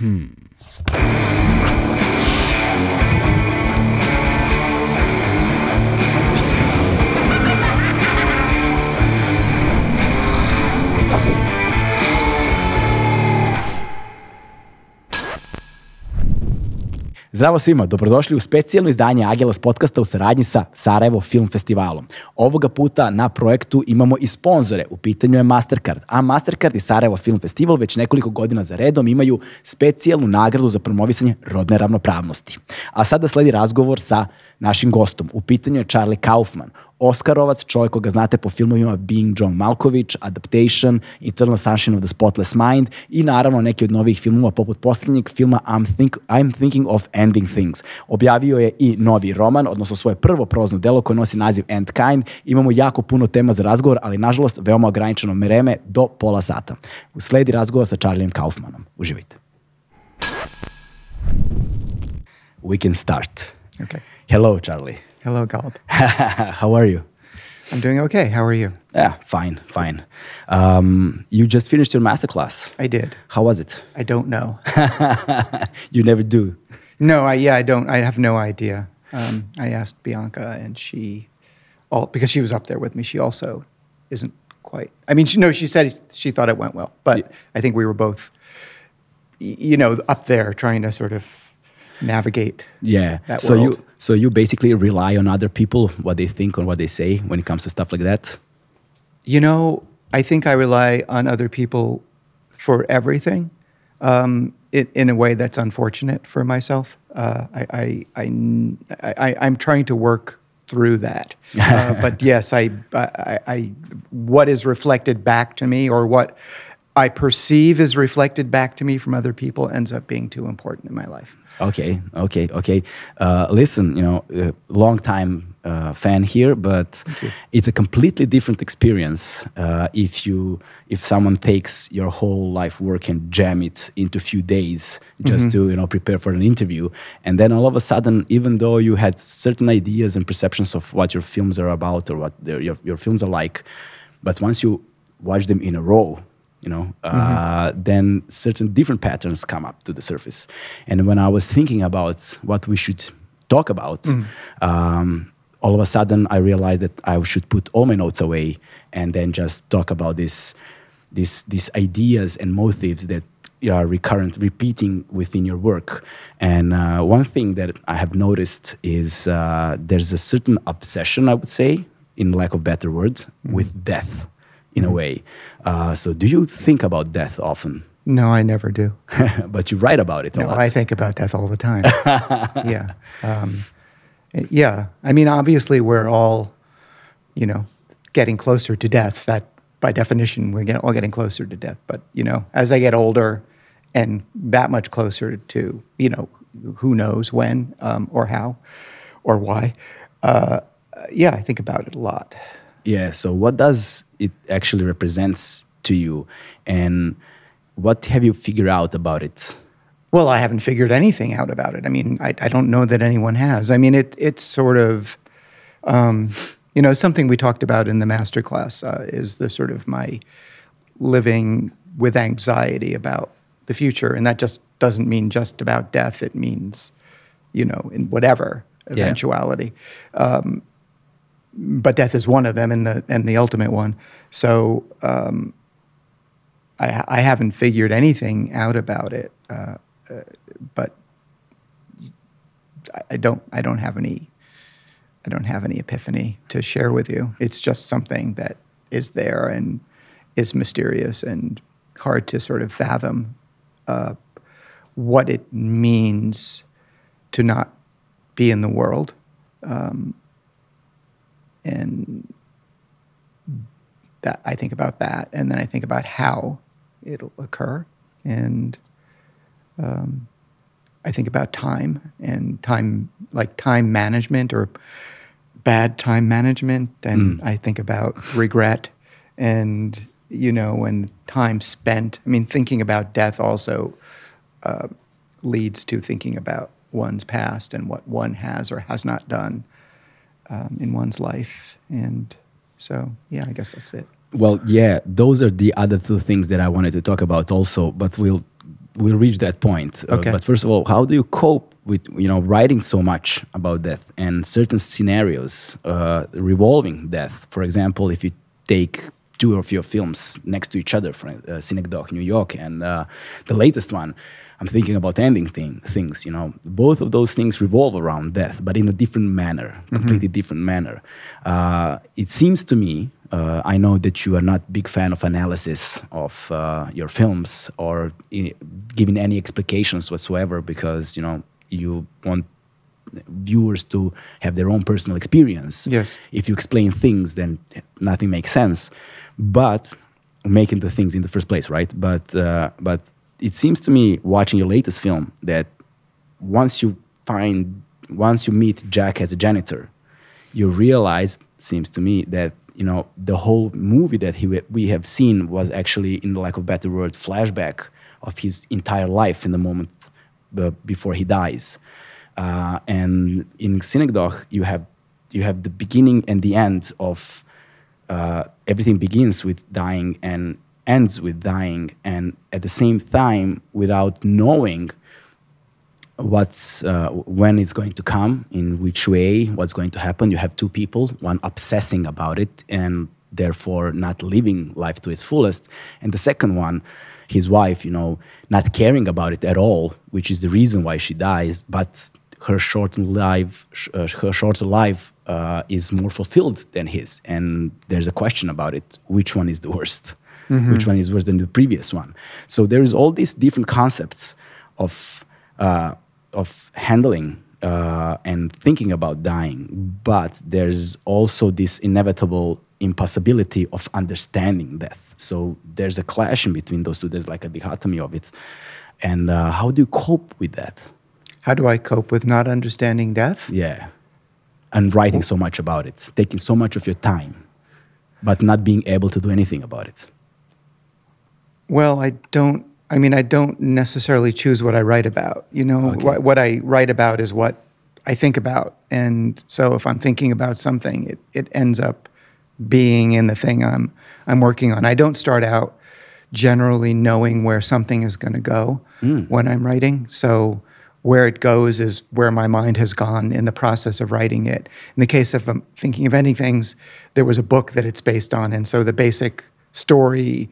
Hmm. Zdravo svima, dobrodošli u specijalno izdanje Agelas podcasta u saradnji sa Sarajevo Film Festivalom. Ovoga puta na projektu imamo i sponzore, u pitanju je Mastercard, a Mastercard i Sarajevo Film Festival već nekoliko godina za redom imaju specijalnu nagradu za promovisanje rodne ravnopravnosti. A sada sledi razgovor sa našim gostom. U pitanju je Charlie Kaufman, Oskarovac, čovjek koga znate po filmovima Being John Malkovich, Adaptation, Eternal Sunshine of the Spotless Mind i naravno neki od novih filmova poput posljednjeg filma I'm, think, I'm Thinking of Ending Things. Objavio je i novi roman, odnosno svoje prvo prozno delo koje nosi naziv End Kind. Imamo jako puno tema za razgovor, ali nažalost veoma ograničeno mereme do pola sata. Usledi razgovor sa Charliem Kaufmanom. Uživajte. We can start. Okay. Hello, Charlie. Hello, Galb. How are you? I'm doing okay. How are you? Yeah, fine, fine. Um, you just finished your masterclass. I did. How was it? I don't know. you never do. no, I yeah, I don't. I have no idea. Um, I asked Bianca, and she, all because she was up there with me. She also isn't quite. I mean, she, no, she said she thought it went well, but Yeah. I think we were both, you know, up there trying to sort of navigate. Yeah. That so world. you so you basically rely on other people, what they think and what they say when it comes to stuff like that. You know, I think I rely on other people for everything um, in, in a way that's unfortunate for myself. Uh, I, I, I, I, I'm trying to work through that. Uh, but yes, I, I, I, what is reflected back to me or what I perceive is reflected back to me from other people ends up being too important in my life. Okay, okay, okay. Uh, listen, you know, uh, long time uh, fan here, but it's a completely different experience uh, if you if someone takes your whole life work and jam it into a few days just to you know prepare for an interview, and then all of a sudden, even though you had certain ideas and perceptions of what your films are about or what your your films are like, but once you watch them in a row, you know, uh, then certain different patterns come up to the surface. And when I was thinking about what we should talk about, um, all of a sudden I realized that I should put all my notes away and then just talk about this, this, these ideas and motives that are recurrent, repeating within your work. And uh, one thing that I have noticed is uh, there's a certain obsession, I would say, in lack of better word, with death in a way. Uh, so, do you think about death often? No, I never do. but you write about it a No, lot. I think about death all the time. yeah. Um, yeah. I mean, obviously, we're all, you know, getting closer to death. That, by definition, we're all getting closer to death. But, you know, as I get older and that much closer to, you know, who knows when um, or how or why, uh, yeah, I think about it a lot. yeah. So, what does it actually represents to you, and what have you figured out about it? Well, I haven't figured anything out about it. I mean, I, I don't know that anyone has. I mean, it it's sort of, um, you know, something we talked about in the master class uh, is the sort of my living with anxiety about the future, and that just doesn't mean just about death. It means, you know, in whatever Yeah. eventuality. Um, but death is one of them, and the and the ultimate one. So. Um, I, I haven't figured anything out about it, uh, uh, but I, don't. I don't have any. I don't have any epiphany to share with you. It's just something that is there and is mysterious and hard to sort of fathom uh, what it means to not be in the world, um, and that I think about that, and then I think about how it'll occur, and um, I think about time and time, like time management or bad time management, and I think about regret, and you know, and time spent. I mean, thinking about death also uh, leads to thinking about one's past and what one has or has not done um, in one's life, and so yeah, I guess that's it. Well, yeah, those are the other two things that I wanted to talk about also, but we'll we'll reach that point. Uh, Okay. but first of all, how do you cope with you know writing so much about death and certain scenarios uh, revolving death? For example, if you take two of your films next to each other, for uh, Synecdoche, New York, and uh, the latest one, I'm thinking about ending thing, things. You know, both of those things revolve around death, but in a different manner, completely different manner. Uh, it seems to me uh, I know that you are not big fan of analysis of uh, your films or i- giving any explications whatsoever because you know you want viewers to have their own personal experience. Yes. If you explain things, then nothing makes sense. But making the things in the first place, right? But uh, but it seems to me watching your latest film that once you find once you meet Jack as a janitor, you realize seems to me that you know the whole movie that he, we have seen was actually in the lack of better word flashback of his entire life in the moment uh, before he dies uh, and in synecdoche you have you have the beginning and the end of uh, everything begins with dying and ends with dying and at the same time without knowing what's uh, when it's going to come in which way what's going to happen you have two people one obsessing about it and therefore not living life to its fullest and the second one his wife you know not caring about it at all which is the reason why she dies but her short life uh, her shorter life uh, is more fulfilled than his and there's a question about it which one is the worst which one is worse than the previous one so there is all these different concepts of uh, of handling uh, and thinking about dying, but there's also this inevitable impossibility of understanding death. So there's a clash in between those two. There's like a dichotomy of it. And uh, how do you cope with that? How do I cope with not understanding death? Yeah. And writing so much about it, taking so much of your time, but not being able to do anything about it. Well, I don't. I mean, I don't necessarily choose what I write about. You know, Okay. what, what I write about is what I think about, and so if I'm thinking about something, it it ends up being in the thing I'm I'm working on. I don't start out generally knowing where something is going to go hmm. when I'm writing. So where it goes is where my mind has gone in the process of writing it. In the case of um, thinking of ending things, there was a book that it's based on, and so the basic story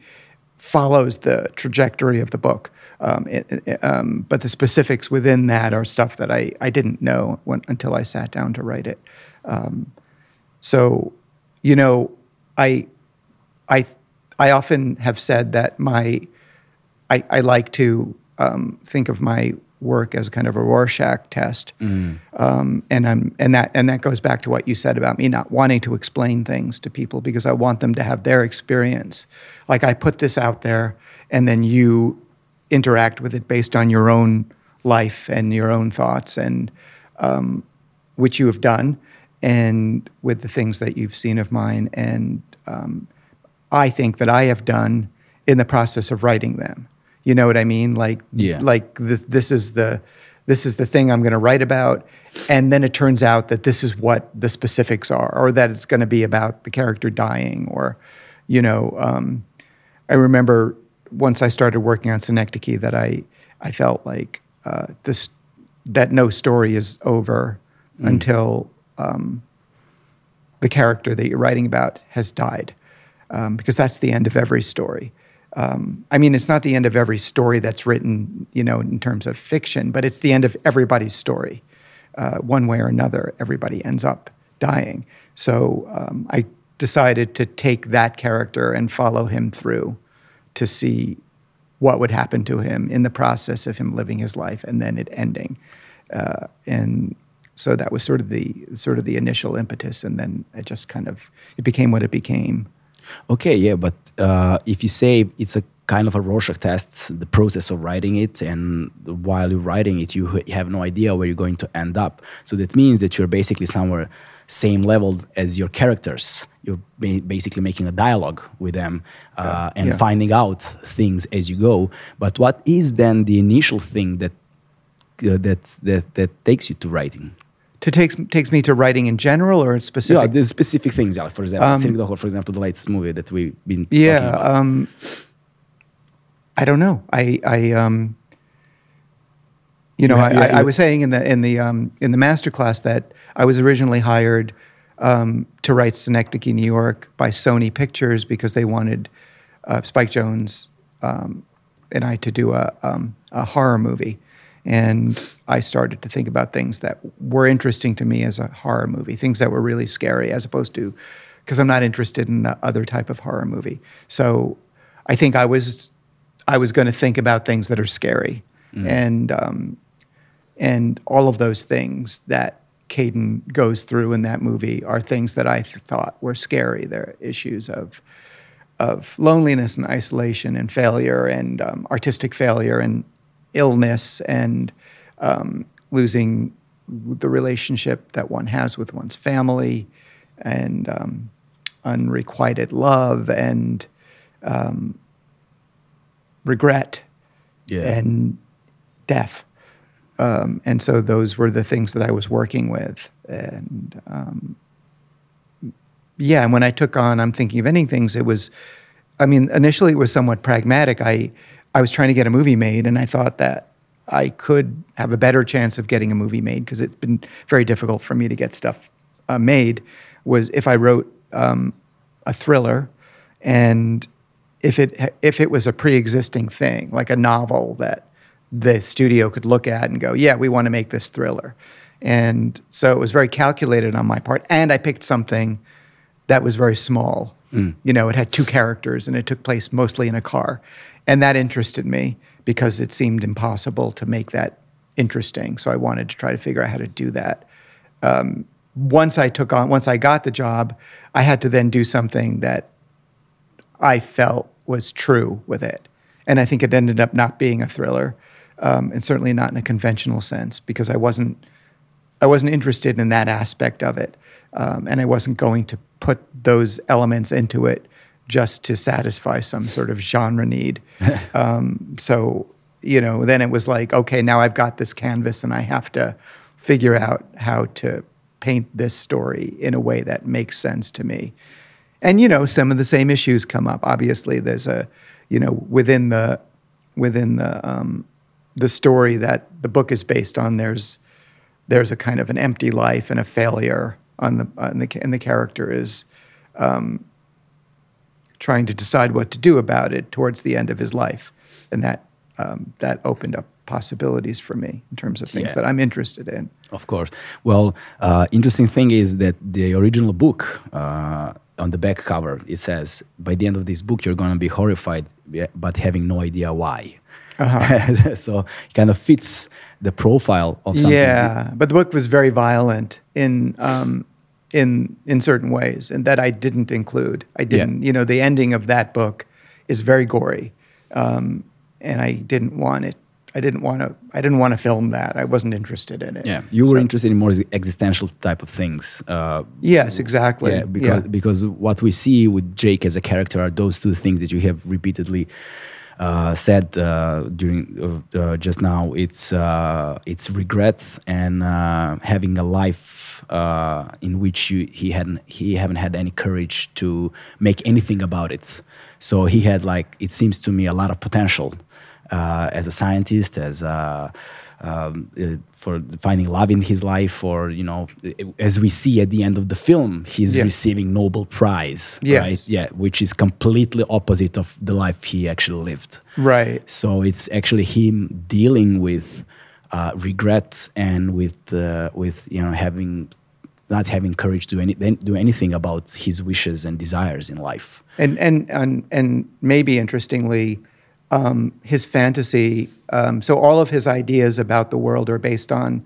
follows the trajectory of the book. Um, it, it- um, but the specifics within that are stuff that I, I didn't know when, until I sat down to write it. Um, so, you know, I, I, I often have said that my, I, I like to um, think of my work as kind of a Rorschach test, um, and I'm and that and that goes back to what you said about me not wanting to explain things to people because I want them to have their experience. Like I put this out there, and then you interact with it based on your own life and your own thoughts, and um, which you have done, and with the things that you've seen of mine, and um, I think that I have done in the process of writing them. You know what I mean? Like, Yeah. like this, this is the, this is the thing I'm going to write about, and then it turns out that this is what the specifics are, or that it's going to be about the character dying, or, you know, um, I remember once I started working on Synecdoche that I, I felt like uh, this, that no story is over until um, the character that you're writing about has died, um, because that's the end of every story. Um, I mean, it's not the end of every story that's written, you know, in terms of fiction, but it's the end of everybody's story. Uh, one way or another, everybody ends up dying. So um, I decided to take that character and follow him through to see what would happen to him in the process of him living his life and then it ending. Uh, and so that was sort of the sort of the initial impetus, and then it just kind of it became what it became. Okay, yeah, but uh, if you say it's a kind of a Rorschach test, the process of writing it, and while you're writing it, you have no idea where you're going to end up. So that means that you're basically somewhere same level as your characters. You're ba- basically making a dialogue with them uh, and yeah. finding out things as you go. But what is then the initial thing that uh, that that that takes you to writing? To takes takes me to writing in general or in Yeah, specific. the specific things. Yeah, for example, Um, Synecdoche, or for example, the latest movie that we've been yeah, talking about. um, I don't know. I I um, You know, You I, have- I, was saying in the in the um, in the master class that I was originally hired um, to write Synecdoche, New York, by Sony Pictures because they wanted uh, Spike Jonze um, and I to do a um, a horror movie, and I started to think about things that were interesting to me as a horror movie, things that were really scary, as opposed to because I'm not interested in the other type of horror movie. So I think I was I was going to think about things that are scary, and um, and all of those things that Caden goes through in that movie are things that I th- thought were scary. They're issues of of loneliness and isolation and failure and um, artistic failure and illness and um, losing the relationship that one has with one's family and um, unrequited love and um, regret Yeah. and death. Um, and so those were the things that I was working with. And um, yeah, and when I took on I'm Thinking of Ending Things, it was, I mean, initially it was somewhat pragmatic. I, I was trying to get a movie made, and I thought that I could have a better chance of getting a movie made because it's been very difficult for me to get stuff uh, made. Was if I wrote um, a thriller, and if it if it was a pre-existing thing like a novel that the studio could look at and go, yeah, we want to make this thriller, and so it was very calculated on my part, and I picked something that was very small. You know, it had two characters and it took place mostly in a car. And that interested me because it seemed impossible to make that interesting. So I wanted to try to figure out how to do that. Um, once I took on, once I got the job, I had to then do something that I felt was true with it. And I think it ended up not being a thriller, um, and certainly not in a conventional sense, because I wasn't I wasn't interested in that aspect of it, um, and I wasn't going to put those elements into it just to satisfy some sort of genre need. um, so you know, then it was like, okay, now I've got this canvas, and I have to figure out how to paint this story in a way that makes sense to me. And you know, some of the same issues come up. Obviously, there's a, you know, within the within the um, the story that the book is based on. There's there's a kind of an empty life and a failure on the on the and the character is um, trying to decide what to do about it towards the end of his life, and that um, that opened up possibilities for me in terms of things Yeah. that I'm interested in. Of course. Well, uh, interesting thing is that the original book uh, on the back cover it says, "By the end of this book, you're going to be horrified, but having no idea why." Uh-huh. so it kind of fits the profile of something. Yeah, but the book was very violent in um, in in certain ways, and that I didn't include. I didn't. You know, the ending of that book is very gory, um, and I didn't want it. I didn't want to. I didn't want to film that. I wasn't interested in it. Yeah, you were So- interested in more existential type of things. Uh, Yes, exactly. Yeah, because Yeah. because what we see with Jake as a character are those two things that you have repeatedly uh, said uh, during uh, uh, just now. It's uh, it's regret and uh, having a life uh, in which you, he hadn't he haven't had any courage to make anything about it. So he had like it seems to me a lot of potential uh, as a scientist, as a um, uh, for finding love in his life, or you know, as we see at the end of the film, he's Yeah. receiving Nobel Prize, Yes. right? Yeah, which is completely opposite of the life he actually lived. right. So it's actually him dealing with uh, regret and with uh, with you know having not having courage to any, do anything about his wishes and desires in life. And and and and maybe interestingly, um, his fantasy. Um, so all of his ideas about the world are based on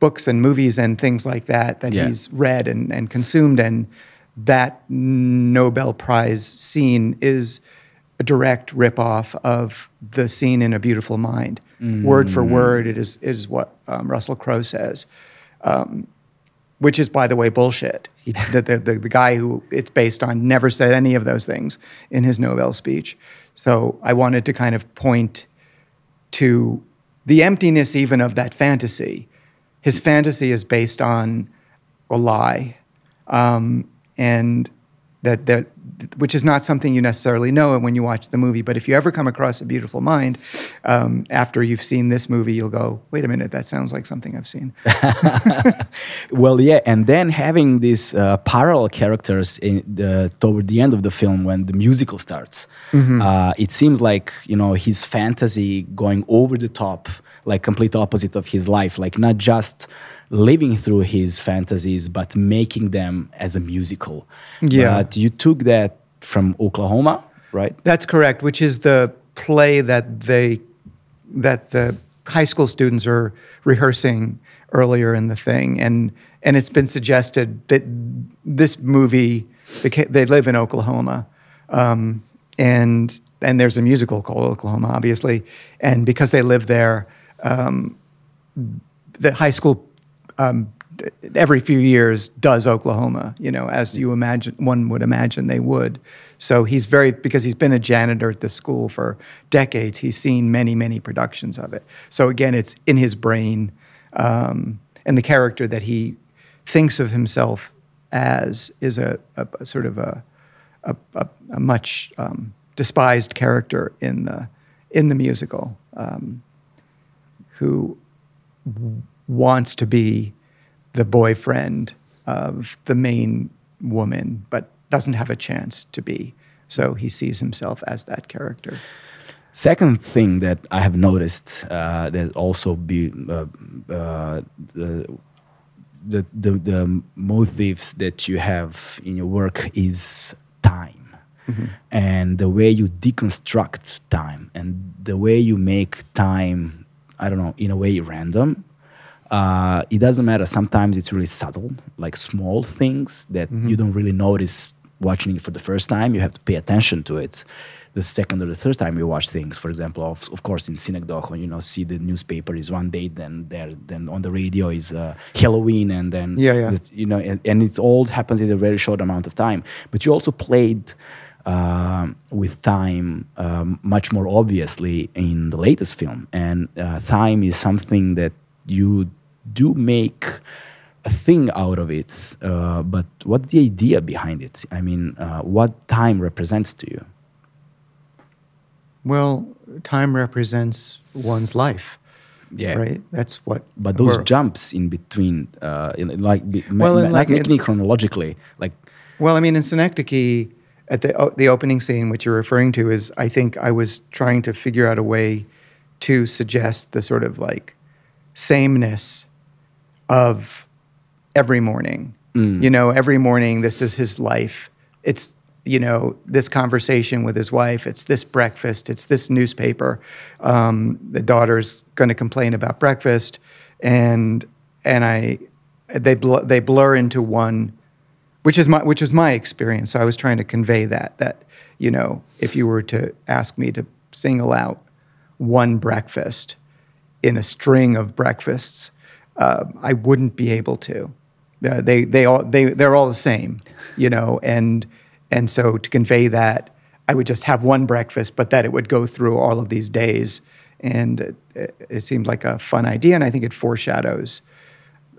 books and movies and things like that that Yeah. he's read and, and consumed. And that Nobel Prize scene is a direct ripoff of the scene in A Beautiful Mind. Word for word, it is is what um, Russell Crowe says which is, by the way, bullshit. He, the, the, the, the guy who it's based on never said any of those things in his Nobel speech. So I wanted to kind of point to the emptiness even of that fantasy. His fantasy is based on a lie, um, and that there, which is not something you necessarily know when you watch the movie. But if you ever come across A Beautiful Mind, um, after you've seen this movie, you'll go, wait a minute, that sounds like something I've seen. well, yeah, and then having these uh, parallel characters in the, toward the end of the film when the musical starts, mm-hmm. uh, it seems like you know his fantasy going over the top, like complete opposite of his life, like not just living through his fantasies but making them as a musical. Yeah, but you took that from Oklahoma, right? That's correct, which is the play that they that the high school students are rehearsing earlier in the thing, and and it's been suggested that this movie they live in Oklahoma, um, and and there's a musical called Oklahoma, obviously, and because they live there, um, the high school um, every few years does Oklahoma, you know, as you imagine one would imagine they would. So he's very because he's been a janitor at the school for decades. He's seen many many productions of it. So again, it's in his brain, um, and the character that he thinks of himself as is a, a, a sort of a a, a much um, despised character in the in the musical, um, who wants to be the boyfriend of the main woman, but doesn't have a chance to be. So he sees himself as that character. Second thing that I have noticed uh, that also be uh, uh, the, the, the the motives that you have in your work is time, mm-hmm. and the way you deconstruct time, and the way you make time. I don't know, in a way, random uh, it doesn't matter. Sometimes it's really subtle, like small things that mm-hmm. you don't really notice watching it for the first time. You have to pay attention to it the second or the third time you watch things. For example, of, of course, in Synecdoche, when you know see the newspaper is one date, then there, then on the radio is uh, Halloween, and then yeah, yeah. you know, and, and, it all happens in a very short amount of time. But you also played. Uh, with time um, much more obviously in the latest film and uh, time is something that you do make a thing out of it, uh, but what's the idea behind it? I mean, uh, what time represents to you? Well, time represents one's life. Yeah. Right. That's what. But those jumps in between, uh, in, like, well, like, like chronologically, like. Well, I mean, in Synecdoche, at the the opening scene, which you're referring to, is I think I was trying to figure out a way to suggest the sort of like sameness of every morning. Mm. You know, every morning, this is his life. It's, you know, this conversation with his wife. It's this breakfast. It's this newspaper. Um, the daughter's going to complain about breakfast. And, and I, they, bl- they blur into one, which is my, which was my experience. So I was trying to convey that, that, you know, if you were to ask me to single out one breakfast in a string of breakfasts, uh, I wouldn't be able to. Uh, they they all they they're all the same, you know, and and so to convey that, I would just have one breakfast, but that it would go through all of these days, and it, it seemed like a fun idea, and I think it foreshadows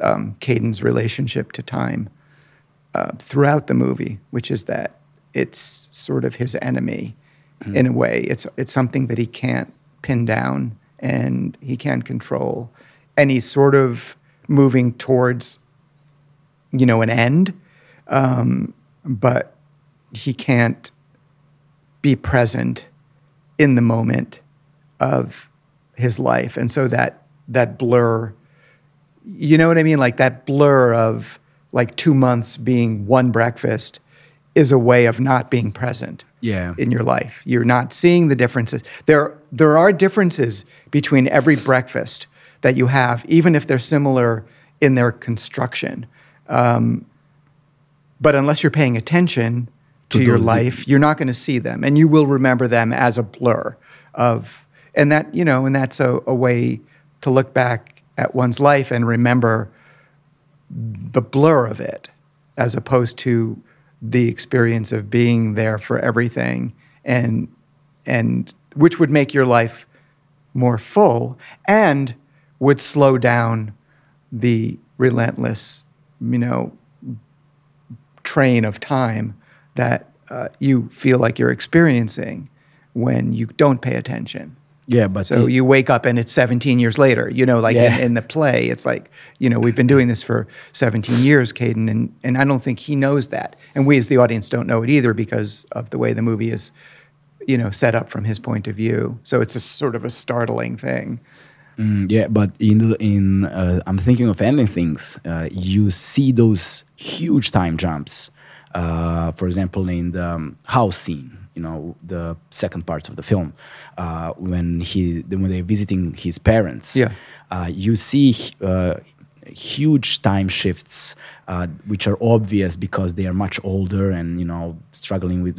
um, Caden's relationship to time uh, throughout the movie, which is that it's sort of his enemy mm-hmm. in a way. It's it's something that he can't pin down and he can't control and he's sort of moving towards, you know, an end, um, but he can't be present in the moment of his life, and so that that blur, you know what I mean, like that blur of like two months being one breakfast is a way of not being present yeah. in your life. You're not seeing the differences. There, there are differences between every breakfast that you have, even if they're similar in their construction. Um, but unless you're paying attention to, to your life, you're not going to see them, and you will remember them as a blur of, and that you know, and that's a, a way to look back at one's life and remember the blur of it, as opposed to the experience of being there for everything, and and which would make your life more full and would slow down the relentless, you know, train of time that uh, you feel like you're experiencing when you don't pay attention. Yeah, but So it- you wake up and it's 17 years later. You know, like Yeah. in, in the play, it's like, you know, we've been doing this for 17 years, Caden, and, and I don't think he knows that. And we as the audience don't know it either because of the way the movie is, you know, set up from his point of view. So it's a sort of a startling thing. Mm, yeah, but in the, in uh, I'm thinking of ending things. Uh, you see those huge time jumps. Uh, for example, in the um, house scene, you know, the second part of the film, uh, when he when they're visiting his parents. Yeah. Uh, you see uh, huge time shifts, uh, which are obvious because they are much older and you know struggling with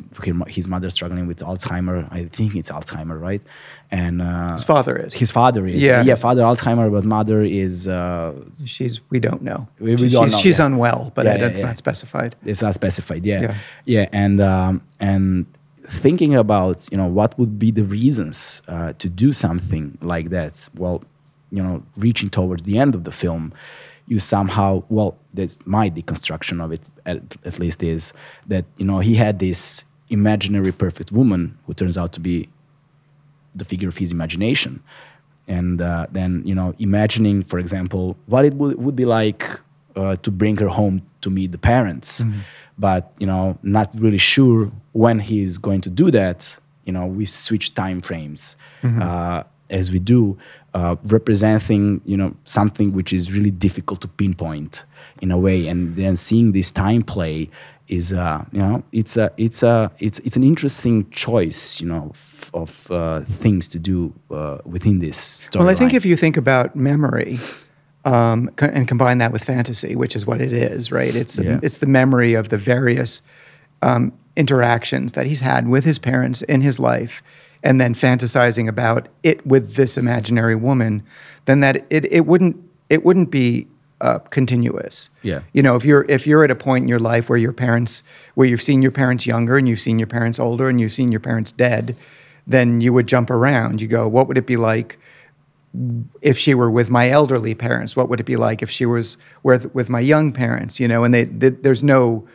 his mother struggling with Alzheimer. I think it's Alzheimer, right? And uh, His father is. his father is Yeah. yeah, father Alzheimer, but mother is uh, She's, we don't know. We- we she's don't know, she's yeah. unwell, but Yeah, that's not specified. it's not specified. Yeah, Yeah. yeah, and um, and thinking about you know what would be the reasons uh, to do something like that. Well, you know, reaching towards the end of the film, you somehow well, that's my deconstruction of it at, at least is that you know he had this imaginary perfect woman who turns out to be the figure of his imagination and uh, then you know imagining for example what it would, would be like uh, to bring her home to meet the parents. But you know not really sure when he's going to do that you know we switch time frames uh, as we do uh, representing you know something which is really difficult to pinpoint in a way. And then seeing this time play is uh, you know it's a it's a it's it's an interesting choice you know f- of uh, things to do uh, within this story. Well, I think if you think about memory um, co- and combine that with fantasy, which is what it is, right? It's Yeah. it's the memory of the various um, interactions that he's had with his parents in his life, and then fantasizing about it with this imaginary woman. Then that it it wouldn't it wouldn't be uh, continuous. Yeah. You know, if you're if you're at a point in your life where your parents where you've seen your parents younger and you've seen your parents older and you've seen your parents dead, then you would jump around. You go, what would it be like if she were with my elderly parents? What would it be like if she was with with my young parents? You know, and they, th there's no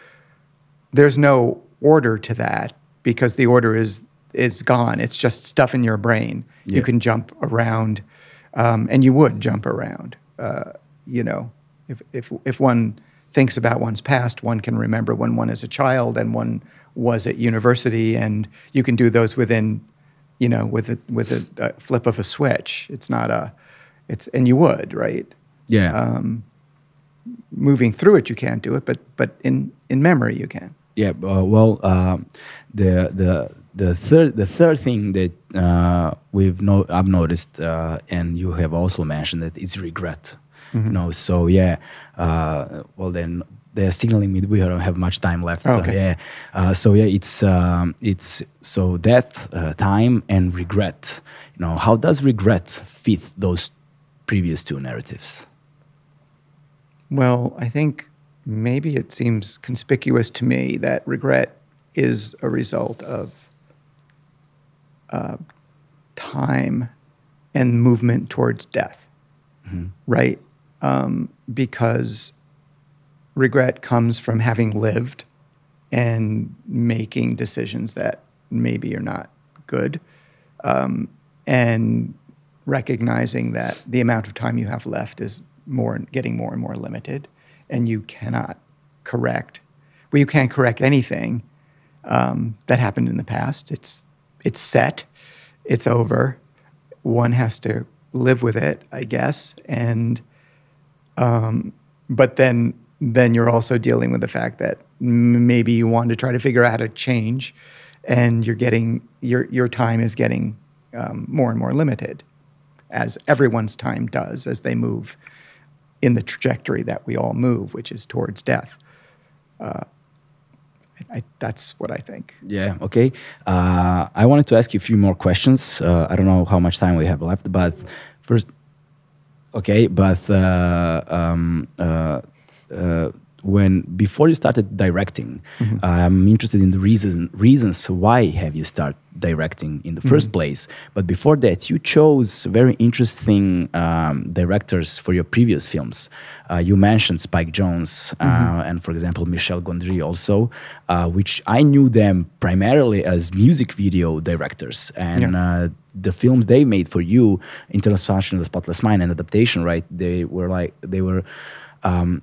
there's no order to that because the order is is gone. It's just stuff in your brain. Yeah. You can jump around, um, and you would jump around. Uh, you know, if if if one thinks about one's past, one can remember when one is a child and one was at university, and you can do those within, you know, with a with a, a flip of a switch. It's not a, it's and you would right yeah, um, moving through it, you can't do it, but but in in memory, you can. yeah. Uh, well, um, the the the third the third thing that uh, we've no I've noticed, uh, and you have also mentioned that is regret. You know, so yeah. Uh, well, then they're signaling me that we don't have much time left. So, Okay. yeah. Uh, so yeah, it's um, it's so death, uh, time, and regret. You know, how does regret fit those previous two narratives? Well, I think maybe it seems conspicuous to me that regret is a result of uh, time and movement towards death, right? Um, because regret comes from having lived and making decisions that maybe are not good, um, and recognizing that the amount of time you have left is more getting more and more limited, and you cannot correct. Well, you can't correct anything um, that happened in the past. It's it's set, it's over. One has to live with it, I guess, and um, but then then you're also dealing with the fact that maybe you want to try to figure out how to change, and you're getting your your time is getting um, more and more limited, as everyone's time does as they move in the trajectory that we all move, which is towards death. Uh, I, that's what I think. Yeah. Okay. Uh, I wanted to ask you a few more questions. Uh, I don't know how much time we have left, but first, okay. But uh, um, uh, when before you started directing, I'm interested in the reason reasons why have you start directing in the 1st place. But before that, you chose very interesting um, directors for your previous films. Uh, you mentioned Spike Jonze uh, and, for example, Michel Gondry also, uh, which I knew them primarily as music video directors and. Yeah. Uh, the films they made for you, the Spotless Mind and Adaptation, right? They were like they were um,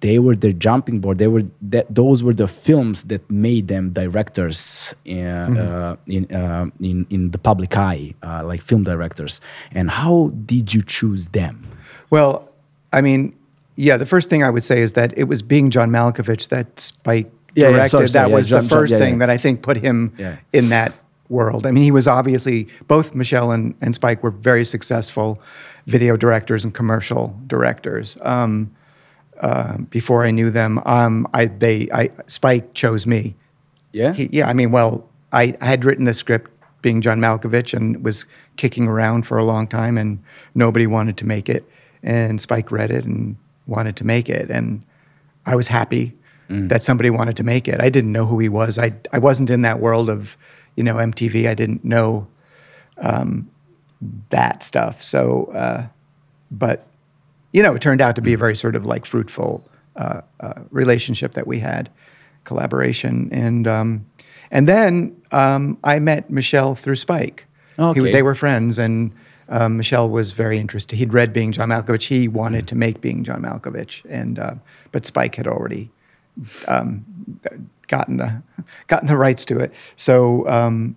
they were their jumping board. They were that those were the films that made them directors in uh, in, uh, in in the public eye, uh, like film directors. And how did you choose them? Well, I mean, yeah, the first thing I would say is that it was being John Malkovich that Spike Yeah, yeah, directed. sorry, that yeah, was John- the John- first yeah, thing that I think put him in that world. I mean, he was obviously, both Michel and, and Spike were very successful video directors and commercial directors. Um, uh, before I knew them, um, I, they, I, Spike chose me. Yeah, He, yeah, I mean, well, I, I had written the script being John Malkovich and was kicking around for a long time, and nobody wanted to make it. And Spike read it and wanted to make it, and I was happy that somebody wanted to make it. I didn't know who he was. I I wasn't in that world of, you know, MTV. I didn't know um, that stuff. So, uh, but you know, it turned out to be a very sort of like fruitful uh, uh, relationship that we had, collaboration, and um, and then um, I met Michel through Spike. He- Okay. they were friends, and um, Michel was very interested. He'd read Being John Malkovich. He wanted to make Being John Malkovich, and uh, but Spike had already um, gotten the gotten the rights to it. So um,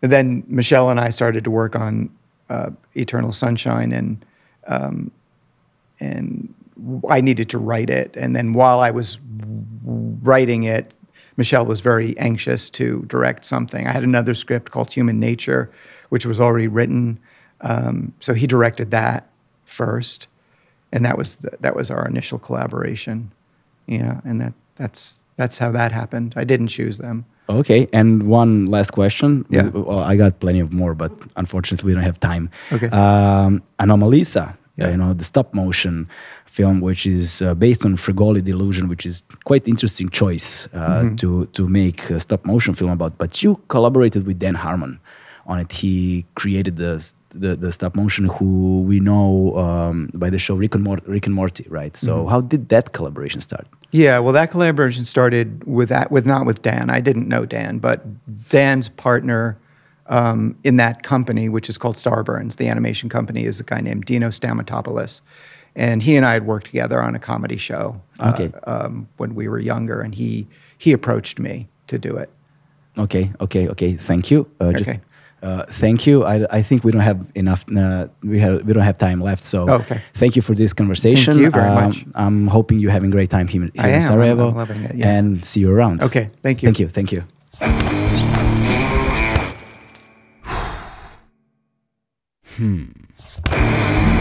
then Michel and I started to work on uh, Eternal Sunshine, and um, and I needed to write it. And then while I was writing it, Michel was very anxious to direct something. I had another script called Human Nature, which was already written. Um, so he directed that first, and that was the, that was our initial collaboration. Yeah, and that that's that's how that happened. I didn't choose them. Okay, and one last question. Yeah. Well, I got plenty of more, but unfortunately, we don't have time. Okay. Um, Anomalisa, Yeah. you know, the stop motion film, which is uh, based on Fregoli Delusion, which is quite interesting choice uh, Mm-hmm. to to make a stop motion film about. But you collaborated with Dan Harmon on it. He created the the, the stop motion, who we know um, by the show Rick and, Mor- Rick and Morty, right? So Mm-hmm. how did that collaboration start? Yeah, well, that collaboration started with that, with not with Dan. I didn't know Dan, but Dan's partner um, in that company, which is called Starburns, the animation company, is a guy named Dino Stamatopoulos, and he and I had worked together on a comedy show uh, Okay. um, when we were younger, and he he approached me to do it. Okay, okay, okay. Thank you. Uh, just, Okay. uh, thank you. I, I think we don't have enough. Uh, we have we don't have time left. So Okay. thank you for this conversation. Thank you very Um, much. I'm hoping you're having a great time here, here I in Sarajevo. It, yeah. And see you around. Okay, thank you. Thank you. Thank you. Hmm.